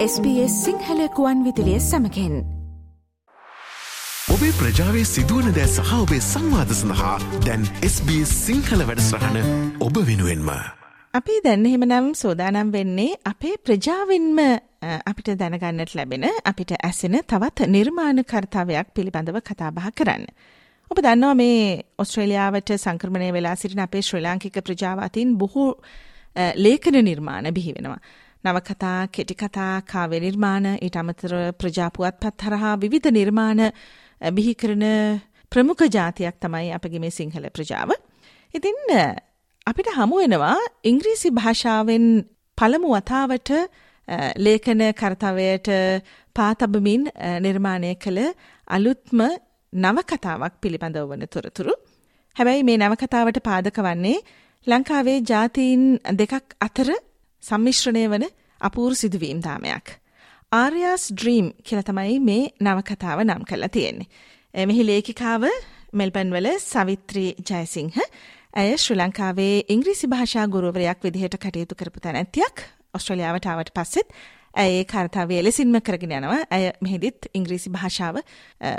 SBS සිංහලකුවන් විදිලිය සමකෙන් ඔබේ ප්‍රජාවේ සිදුවන දෑ සහ ඔබේ සංවාධ සඳහා දැන් SBS සිංහල වැඩස්රහන ඔබ වෙනුවෙන්ම. අපි දැන්න එහෙමනම් සෝදානම් වෙන්නේ අපේ ප්‍රජාවෙන්ම අපිට දැනගන්නට ලැබෙන අපිට ඇසෙන තවත් නිර්මාණ කර්තාවයක් පිළිබඳව කතාබහ කරන්න. ඔබ දන්නවා මේ ඔස්ට්‍රේලියාවට සංක්‍රමණය වෙලා සිටින අපේ ශ්‍රී ලාංකික ප්‍රජාවතින් බොහෝ ලේඛන නිර්මාණ බිහි වෙනවා. නවකතා, කෙටිකතා, කාව්‍ය නිර්මාණ, ඊට අමතර ප්‍රජාපුවත්පත් හරහා විවිධ නිර්මාණ බිහි කරන ප්‍රමුඛ ජාතියක් තමයි අපගේ මේ සිංහල ප්‍රජාව. ඉතින් අපිට හමු වෙනවා ඉංග්‍රීසි භාෂාවෙන් පළමු වතාවට ලේඛන කර්තවයට පාතබමින් නිර්මාණය කළ අලුත්ම නවකතාවක් පිළිබඳව වන තොරතුරු. හැබැයි මේ නවකතාවට පාදක වන්නේ ලංකාවේ ජාතීන් දෙකක් අතර සම්මිශ්‍රණය වන අපූරු සිදුවීම් දාමයක්. ආර්යාස් ඩ්‍රීම් කියල තමයි මේ නවකතාව නම් කරලා තියෙන්නේ. මෙහි ලේඛිකාව මෙල්බන් වල සවිත්‍රී ජයසිංහ ඇය ශ්‍රී ලංකාවේ ඉංග්‍රීසි භාෂා ගුරුවරයක් විදිහට කටයුතු කරපු තැනැත්තියක් ඔස්ට්‍රලියාවට ආවට පස්සෙත් ඇයේ කාර්තාවය එලෙසින්ම කරගෙන යනවා ඇය මෙහිදිත් ඉංග්‍රීසි භාෂාව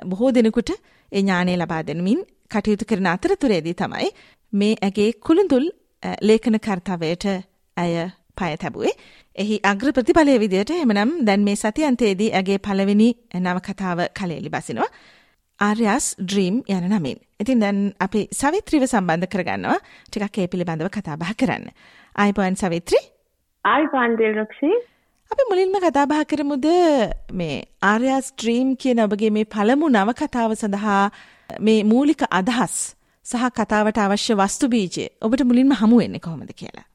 බොහෝ දෙනෙකුට ඒ ඥානය ලබා දෙනමින් කටයුතු කරන අතරතුරේදී තමයි මේ ඇගේ කුළුඳුල් ලේඛන කර්තාවයට ඇය පය තැබුවේ. එහි අග්‍ර ප්‍රතිඵලය විදියට එමනම් දැන් මේ සතියන්තයේදී ඇගේ පළවෙනි නවකතාව කලේලි බසිනවා. ආර්යාස් ඩ්‍රීම් යන නමින්. ඉතින් දැන් අපි සවිත්‍රීව සම්බන්ධ කරගන්නවා ටිකක් ඒ පිළිබඳව කතා බහ කරන්න. ආයිපුවන් සවිත්‍රී? ආයිපුවන් දිල්රුක්ෂී. අපි මුලින්ම කතා බහ කරමුද මේ ආර්යාස් ඩ්‍රීම් කියන ඔබගේ මේ පළමු නවකතාව සඳහා මේ මූලික අදහස් සහ කතාවට අවශ්‍ය වස්තු බීජය ඔබට මුලින්ම හමු වෙන්නේ කොහොමද කියලා?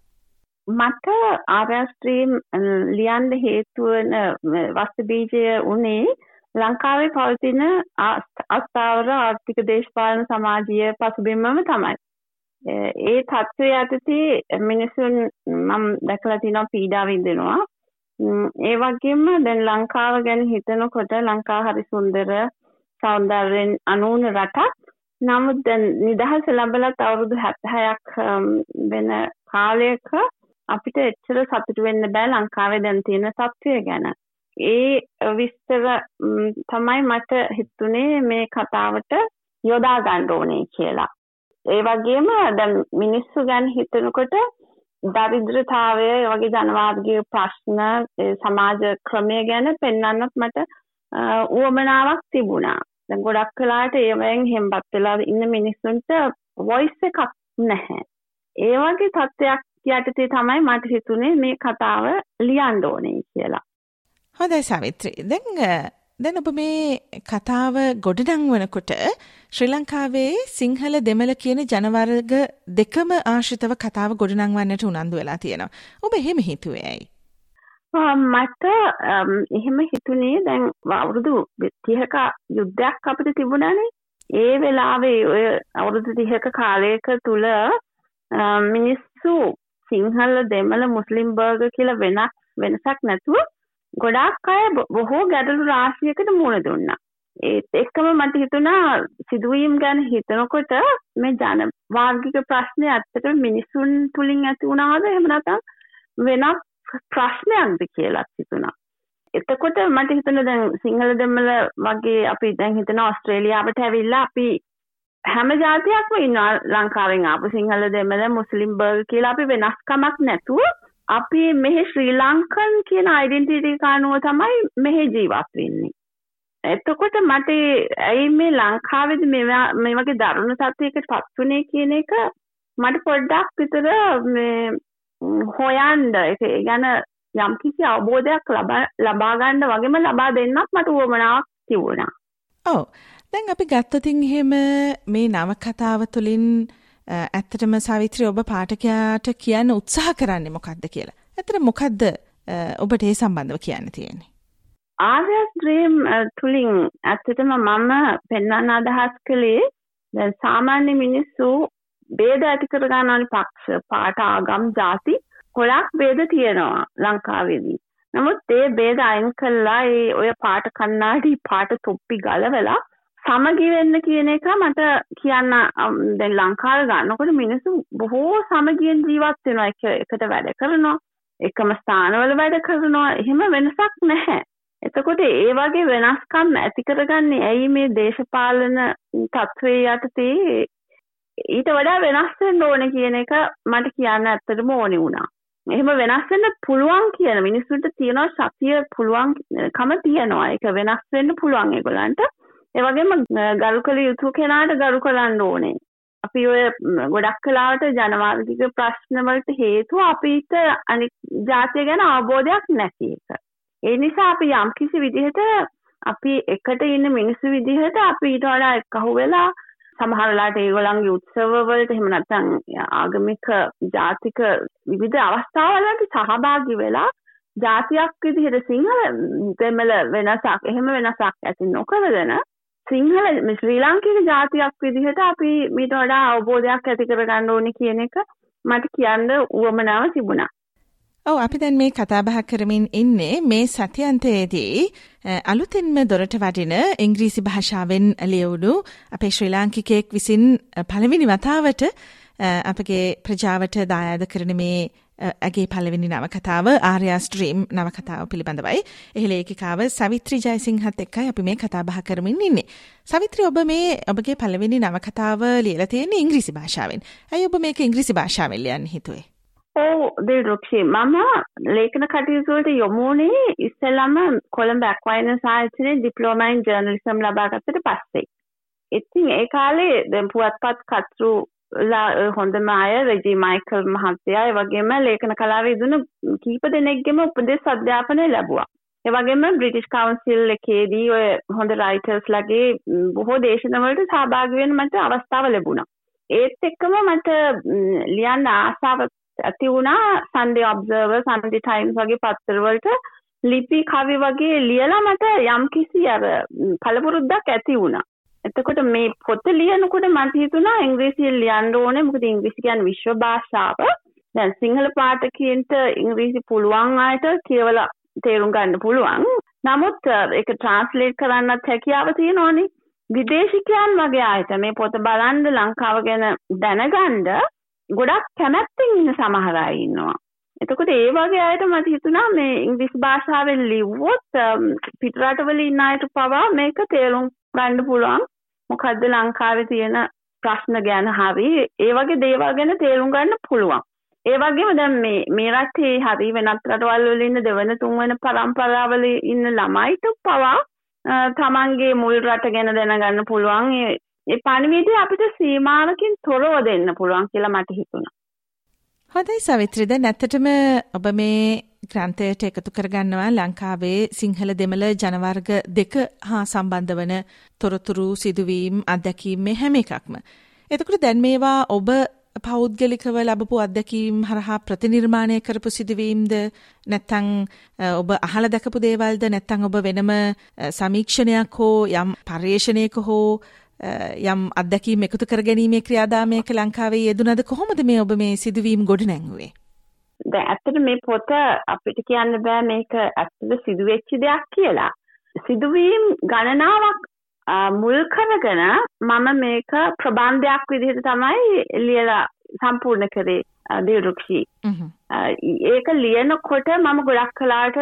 මට ආර්යස්ත්‍රීම් ලියන්න හේතුවන වස්තු බීජය උනේ ලංකාවේ පවතින අස්ථාවර ආර්ථික දේශපාලන සමාජීය පසුබිම්මම තමයි. ඒ තත්ත්වය යටතේ මිනිසුන් මම දැකලා තියෙනවා පීඩා විඳිනවා. ඒ වගේම දැන් ලංකාව ගැන හිතනකොට ලංකාව හරි සුන්දර සෞන්දර්යෙන් අනූන රටක්. නමුත් දැන් නිදහස ලැබලත් අවුරුදු 76ක් වෙන කාලයක අපිට එච්චර සතුට වෙන්න බෑ ලංකාවේ දැන් තියෙන තත්ත්වය ගැන. ඒ විස්තර තමයි මට හිතුනේ මේ කතාවට යොදා ගන්න ඕනේ කියලා. ඒ වගේම දැන් මිනිස්සු ගැන හිතනකොට දරිද්‍රතාවය වගේ ජනවාදගේ ප්‍රශ්න සමාජ ක්‍රමය ගැන පෙන්වන්නත් මට උවමනාවක් තිබුණා. දැන් ගොඩක් කලාට ඒවෙන් හෙම්බත් වෙලා ඉන්න මිනිස්සුන්ට වොයිස් එකක් නැහැ. ඒ වගේ තත්ත්වයක් යටතේ තමයි මට හිතුනේ මේ කතාව ලියන්න ඕනේ කියලා. හොඳයි සවිත්‍රී. දැන් දැන් ඔබ මේ කතාව ගොඩනංවනකොට ශ්‍රී ලංකාවේ සිංහල දෙමළ කියන ජනවර්ග දෙකම ආශ්‍රිතව කතාව ගොඩනංවන්නට උනන්දු වෙලා තියෙනවා. ඔබ එහෙම හිතුවේ ඇයි? මට එහෙම හිතුනේ දැන් අවුරුදු 30ක යුද්ධයක් අපිට තිබුණානේ. ඒ වෙලාවේ ඔය අවුරුදු 30ක කාලයක තුල මිනිස්සු සිංහල දෙමළ මුස්ලිම් බර්ග කියලා වෙනක් වෙනසක් නැතුව ගොඩාක් අය බොහෝ ගැටලු රාශියකට මුහුණ දුන්නා. ඒත් එක්කම මට හිතුණා සිදුවීම් ගැන හිතනකොට මේ ජන වාර්ගික ප්‍රශ්නේ ඇත්තටම මිනිසුන් තුලින් ඇති වුණාද එහෙම නැත්නම් වෙනත් ප්‍රශ්නයක්ද කියලා හිතුණා. එතකොට මට හිතුණා දැන් සිංහල දෙමළ වගේ අපි දැන් හිතන ඕස්ට්‍රේලියාවට ඇවිල්ලා අපි හැම ජාතියක්ම ඉන්නවා ලංකාවෙන් ආපු සිංහල දෙමළ මුස්ලිම් බර්ග කියලා අපි වෙනස්කමක් නැතුව අපි මෙහෙ ශ්‍රී ලංකන් කියන අයිඩෙන්ටිටි කානුව තමයි මෙහෙ ජීවත් වෙන්නේ. එතකොට මට ඇයි මේ ලංකාවේද මේ වගේ දරුණු තත්ත්වයකට පත් වුනේ කියන එක මට පොඩ්ඩක් විතර මේ හොයන්න ඒක ගැන යම්කිසි අවබෝධයක් ලබා ගන්න වගේම ලබා දෙන්නත් මට උවමනාවක් තිබුණා. ඔව්. දැන් අපි ගත්තතින් එහෙම මේ නවකතාව තුළින් ඇත්තටම සවිත්‍රී ඔබ පාඨකයාට කියන්න උත්සාහ කරන්නේ මොකක්ද කියලා. ඇතර මොකක්ද ඔබට ඒ සම්බන්ධව කියන්න තියෙන්නේ. ආර්යක් ද්‍රීම් තුළින් ඇත්තටම මම පෙන්වන්න අදහස් කළේ දැන් සාමාන්‍ය මිනිස්සු බේද ඇති කරගන්නනි පක්ෂ පාට ආගම් ಜಾති ගොඩක් බේද තියෙනවා ලංකාවේදී. නමුත් ඒ බේද අයින් කළා ඒ ඔය පාට කන්නාඩි පාට තොප්පි ගලවලා සමගි වෙන්න කියන එක මට කියන්න දැන් ලංකාවේ ගන්නකොට මිනිස්සු බොහෝ සමගියෙන් ජීවත් වෙනවා එක එකට වැඩ කරනවා එකම ස්ථානවල වැඩ කරනවා එහෙම වෙනසක් නැහැ. එතකොට ඒ වගේ වෙනස්කම් ඇති කරගන්නේ ඇයි මේ දේශපාලන තත්ත්වයේ යටතේ ඊට වඩා වෙනස් වෙන්න ඕනේ කියන එක මට කියන්න ඇත්තටම ඕනේ වුණා. එහෙම වෙනස් වෙන්න පුළුවන් කියන මිනිස්සුන්ට තියෙනවා ශක්තිය පුළුවන් කම තියෙනවා. ඒක වෙනස් වෙන්න පුළුවන් ඒගොල්ලන්ට. ඒ වගේම ගරු කළ යුතු කෙනාට ගරු කරන්න ඕනේ. අපි ඔය ගොඩක් කලාවට ජනවාර්ගික ප්‍රශ්නවලට හේතුව අපිට අනික් ජාතිය ගැන අවබෝධයක් නැති එක. ඒ නිසා අපි යම් කිසි විදිහට අපි එකට ඉන්න මිනිස්සු විදිහට අපි ඊට වඩා එක්කහු වෙලා සමහරලාට ඒගොල්ලන්ගේ උත්සවවලට එහෙම නැත්නම් ආගමික ජාතික විවිධ අවස්ථාවලට සහභාගී වෙලා ජාතියක් විදිහට සිංහල දෙමළ වෙනසක් එහෙම වෙනසක් ඇති නොකරගෙන සිංහල ශ්‍රී ලාංකික ජාතියක් විදිහට අපි මීට වඩා අවබෝධයක් ඇති කරගන්න ඕනි කියන එක මට කියන්න උවමනාව තිබුණා. ඔව් අපි දැන් මේ කතා බහ කරමින් ඉන්නේ මේ සතියන්තයේදී අලුතින්ම දොරට වඩින ඉංග්‍රීසි භාෂාවෙන් ලියවුණු අපේ ශ්‍රී ලාංකිකයෙක් විසින් පළවෙනි වතාවට අපගේ ප්‍රජාවට දායාද කරන මේ ඇගේ පලවෙනි නවකතාව ආර්යා ස්ට්‍රීම් නවකතාව පිළිබඳවයි. එහි ලේඛිකාව සවිත්‍රි ජයසිංහත් එක්කයි අපි මේ කතා බහ කරමින් ඉන්නේ. සවිත්‍රි ඔබ මේ ඔබගේ පළවෙනි නවකතාව ලියලා තියෙන්නේ ඉංග්‍රීසි භාෂාවෙන්. ඇයි ඔබ මේක ඉංග්‍රීසි භාෂාවෙන් ලියන්න හිතුවේ? ඔව් දේරුක්ෂි මම ලේඛන කටයුතු වලට යොමුනේ ඉස්සෙල්ලාම කොළඹ ඇක්වයිනර්ස් ආයතනයේ ඩිප්ලෝමා ඉන් ජර්නලිසම් ලබා ගත්තට පස්සේ. ඉතින් ඒ කාලේ දැන් පුවත්පත් කතෘ හොඳම අය රෙජි මයිකල් මහත්තයා ඒ වගේම ලේඛන කලාවේ යෙදුණු කීප දෙනෙක්ගෙම උපදෙස් අධ්‍යාපනය ලැබුවා. ඒ වගේම බ්‍රිටිෂ් කවුන්සිල් එකේදී ඔය හොඳ රයිටර්ස් ලගේ බොහෝ දේශනවලට සහභාගී වෙන්න මට අවස්ථාව ලැබුණා. ඒත් එක්කම මට ලියන්න ආසාව ඇති වුණා සන්ඩේ ඔබ්සර්වර් සන්ඩේ ටයිම්ස් වගේ පත්තරවලට ලිපි කවි වගේ ලියලා මට යම්කිසි අර පළපුරුද්දක් ඇති වුණා. එතකොට මේ පොත ලියනකොට මට හිතුණා ඉංග්‍රීසියෙන් ලියන්න ඕනේ මොකද ඉංග්‍රීසි කියන්නේ විශ්ව භාෂාව. දැන් සිංහල පාඨකයන්ට ඉංග්‍රීසි පුළුවන් අයට කියවලා තේරුම් ගන්න පුළුවන්. නමුත් ඒක ට්‍රාන්ස්ලේට් කරන්නත් හැකියාව තියෙනවනේ. විදේශිකයන් වගේ අයට මේ පොත බලන්න ලංකාව ගැන දැනගන්න ගොඩක් කැමැත්තෙන් ඉන්න සමහර අය ඉන්නවා. එතකොට ඒ වගේ අයට මට හිතුණා මේ ඉංග්‍රීසි භාෂාවෙන් ලිව්වොත් පිටරටවල ඉන්න අයට පවා මේක තේරුම් ගන්න පුළුවන්. මොකද්ද ලංකාවේ තියෙන ප්‍රශ්න ගැන හරි ඒ වගේ දේවල් ගැන තේරුම් ගන්න පුළුවන්. ඒ වගේම දැන් මේ මේ රටේ හරි වෙනත් රටවල් වල ඉන්න දෙවන තුන්වන පරම්පරාවල ඉන්න ළමයිට පවා තමන්ගේ මුල් රට ගැන දැනගන්න පුළුවන්. ඒ පණිවිඩය අපිට සීමාවකින් තොරව දෙන්න පුළුවන් කියලා මට හිතුණා. හොඳයි සවිත්‍රි දැන් ඇත්තටම ඔබ මේ ග්‍රන්ථයට එකතු කරගන්නවා ලංකාවේ සිංහල දෙමළ ජනවර්ග දෙක හා සම්බන්ධ වන තොරතුරු සිදුවීම් අත්දැකීම් මේ හැම එකක්ම. එතකොට දැන් මේවා ඔබ පෞද්ගලිකව ලැබපු අත්දැකීම් හරහා ප්‍රතිනිර්මාණය කරපු සිදුවීම්ද? නැත්තං ඔබ අහල දැකපු දේවල්ද? නැත්තං ඔබ වෙනම සමීක්ෂණයක් හෝ යම් පර්යේෂණයක හෝ යම් අත්දැකීම් එකතු කර ගැනීමේ ක්‍රියාදාමයක ලංකාවේ යෙදුනද කොහොමද මේ ඔබ මේ සිදුවීම් ගොඩ නැංගුවේ දැන් ඇත්තට මේ පොත අපිට කියන්න බෑ මේක ඇත්තට සිදුවෙච්ච දෙයක් කියලා. සිදුවීම් ගණනාවක් මුල් කරගෙන මම මේක ප්‍රබන්ධයක් විදිහට තමයි ලියලා සම්පූර්ණ කරේ දේරුක්ෂි. ඒක ලියනකොට මම ගොඩක් කලාට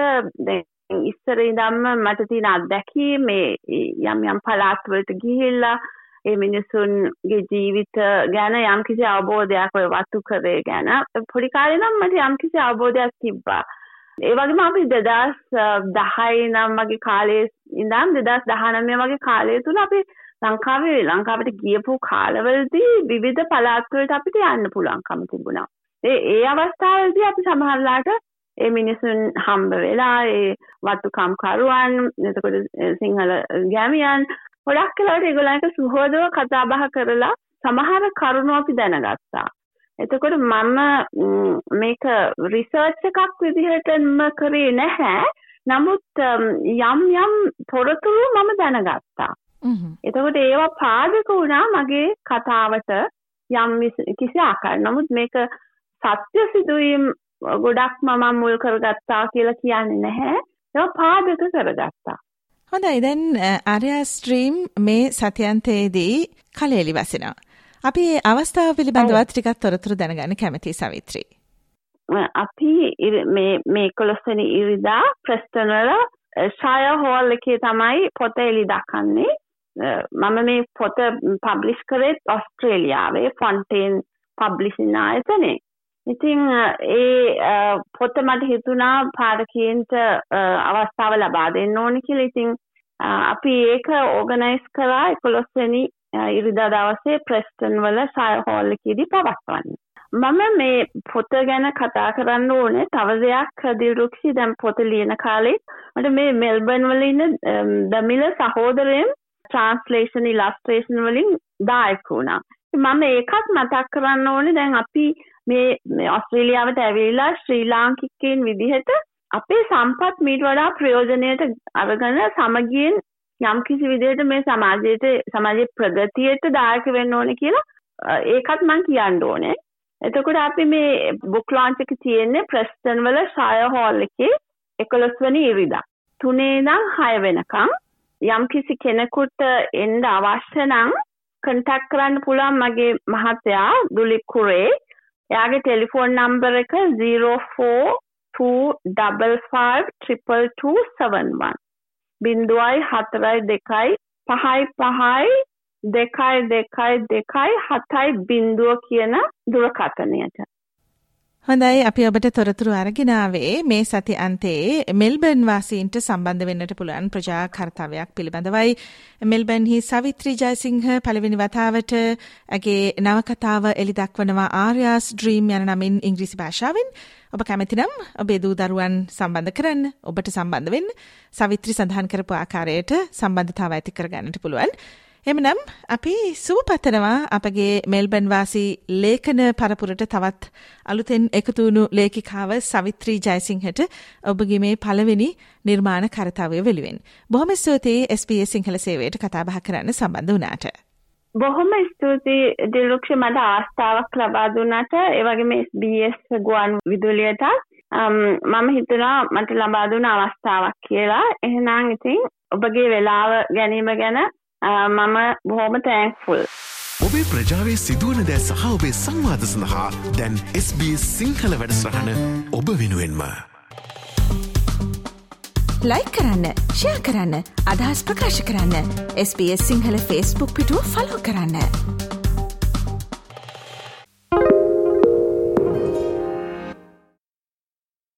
ඉස්සර ඉඳන්ම මට තියෙන අත්දැකීම් මේ යම් යම් පළාත්වලට ගිහිල්ලා ඒ මිනිසුන්ගේ ජීවිත ගැන යම්කිසි අවබෝධයක් ඔය වතු කරේ ගැන පොඩි කාලේ නම් මට යම්කිසි අවබෝධයක් තිබ්බා. ඒ වගේම අපි 2010 නම් වගේ කාලේ ඉඳන් 2019 වගේ කාලය තුල අපි ලංකාවේ ලංකාවට ගියපු කාලවලදී විවිධ පළාත් වලට අපිට යන්න පුළුවන්කම තිබුණා. ඒ ඒ අවස්ථාවලදී අපි සමහරලාට ඒ මිනිසුන් හම්බ වෙලා ඒ වත්තුකම් කරුවන් එතකොට සිංහල ගැමියන් ගොඩක් කලාට ඒගොල්ලන්ට සුහදව කතා බහ කරලා සමහර කරුණු අපි දැනගත්තා. එතකොට මම මේක රිසර්ච් එකක් විදිහටම කරේ නැහැ. නමුත් යම් යම් තොරතුරු මම දැනගත්තා. එතකොට ඒවා පාදක වුණා මගේ කතාවට යම් කිසි ආකාර. නමුත් මේක සත්‍ය සිදුවීම් ගොඩක්ම මම මුල් කරගත්තා කියලා කියන්නේ නැහැ. ඒවා පාදක කරගත්තා. හොඳයි. දැන් ආර්යා ස්ට්‍රීම් මේ සතියන්තයේදී කලෙලි වසිනවා. අපි අවස්ථාව පිළිබඳවත් ටිකක් තොරතුරු දැනගන්න කැමති සවිත්‍රී. අපි මේ කොළොස්සනි ඉරිදා ප්‍රස්ටනල ශය හෝල් එකේ තමයි පොත එලි දක්කන්නේ මම මේ පොත පබ්ලිෂ් කරෙත් ඔස්ට්‍රේලියාවේ ෆොන්ටේන් පබ්ලිසින් ආයතනේ ඉතිං ඒ පොත මට හිතුනා පාඩකීන්ට අවස්ථාව ලබා දෙන්න ඕනි කියල. ඉතිං අපි ඒක ඕගනයිස් කරා එකොළොස්වැනි ඉරිදා දවසේ ප්‍රස්ටන් වල සයහෝල්ලකිදී පවත්වන්න. මම මේ පොත ගැන කතා කරන්න ඕනේ තව දෙයක් දිල්රුක්ෂි දැම් පොත ලියන කාලෙත් මට මේ මෙල්බන් වල ඉන්න දමිල සහෝදරයෙන් ට්‍රන්ස්ලේෂන් ඉලස්ට්‍රේෂන් වලින් දායක වුණා. මම ඒකත් මතක් කරන්න ඕනේ දැන් අපි මේ ඔස්ට්‍රේලියාවට ඇවිල්ලා ශ්‍රී ලාංකිකයින් විදිහට අපේ සම්පත් මීට වඩා ප්‍රයෝජනයට අරගෙන සමගියෙන් යම් කිසි විදිහට මේ සමාජයට සමාජයේ ප්‍රගතියට දායක වෙන්න ඕනේ කියලා ඒකත් මං කියන්න ඕනේ. එතකොට අපි මේ බුක් ලොන්ච් එක තියෙන්නේ ප්‍රෙස්ටන් වල ෂයර් හෝල් එකේ 11 වෙනි ඉරිදා. 3 ඉඳන් 6 වෙනකම් යම් කිසි කෙනෙකුට එන්න අවශ්‍ය නම් කන්ටැක්ට් කරන්න පුළුවන් මගේ මහත්තයා දුලිප් කුරේ. එයාගේ ටෙලිෆෝන් නම්බර එක 04 255 22271 බින්දුවයි හතරයි දෙකයි පහයි පහයි දෙකයි දෙකයි දෙකයි හතයි බින්දුව කියන දුරකථනයට. හොඳයි අපි ඔබට තොරතුරු අරගෙනාවේ මේ සති අන්තයේ මෙල්බර්න් වාසීන්ට සම්බන්ධ වෙන්නට පුළුවන් ප්‍රජා කර්තව්‍යයක් පිළිබඳවයි මෙල්බර්න්හි සවිත්‍රී ජයසිංහ පළවෙනි වතාවට ඇගේ නවකතාව එලි දක්වනවා ආර්යාස් ඩ්‍රීම් යන නමින් ඉංග්‍රීසි භාෂාවෙන්. ඔබ කැමතිනම් ඔබේ දූ දරුවන් සම්බන්ධ කරන්න ඔබට සම්බන්ධ වෙන්න. සවිත්‍රි සඳහන් කරපු ආකාරයට සම්බන්ධතාව ඇති කරගන්නට පුළුවන්. එමනම් අපි සුවපතනවා අපගේ මෙල්බන් වාසී ලේඛන පරපුරට තවත් අලුතෙන් එකතුවුණු ලේඛිකාව සවිත්‍රී ජයසිංහට ඔබගේ මේ පළවෙනි නිර්මාණ කරතවය වෙනුවෙන්. බොහොම ස්තුතියි SBS සිංහල සේවයට කතා බහ කරන්න සම්බන්ධ වුණාට. බොහොම ස්තුතියි දිල්රුක්ෂ මට ආස්ථාවක් ලබා දුන්නට ඒවගේ මේ SBS ගුවන් විදුලියටත් මම හිතනවා මට ලබා දුන්න අවස්ථාවක් කියලා එහෙනම් ඉතින් ඔබගේ වෙලාව ගැනීම ගැන මම බොහොම තෑන්ක්ෆුල්. ඔබේ ප්‍රජාවේ සිදුවන දෑ සහ ඔබේ සංවාද සඳහා දැන් SBS සිංහල වැඩසටහන ඔබ වෙනුවෙන්ම. ලයි කරන්න ෂයා කරන්න අදහස් ප්‍රකාශ කරන්න SBS සිංහල ෆස්බුක් පිටුව ෆලෝ කරන්න.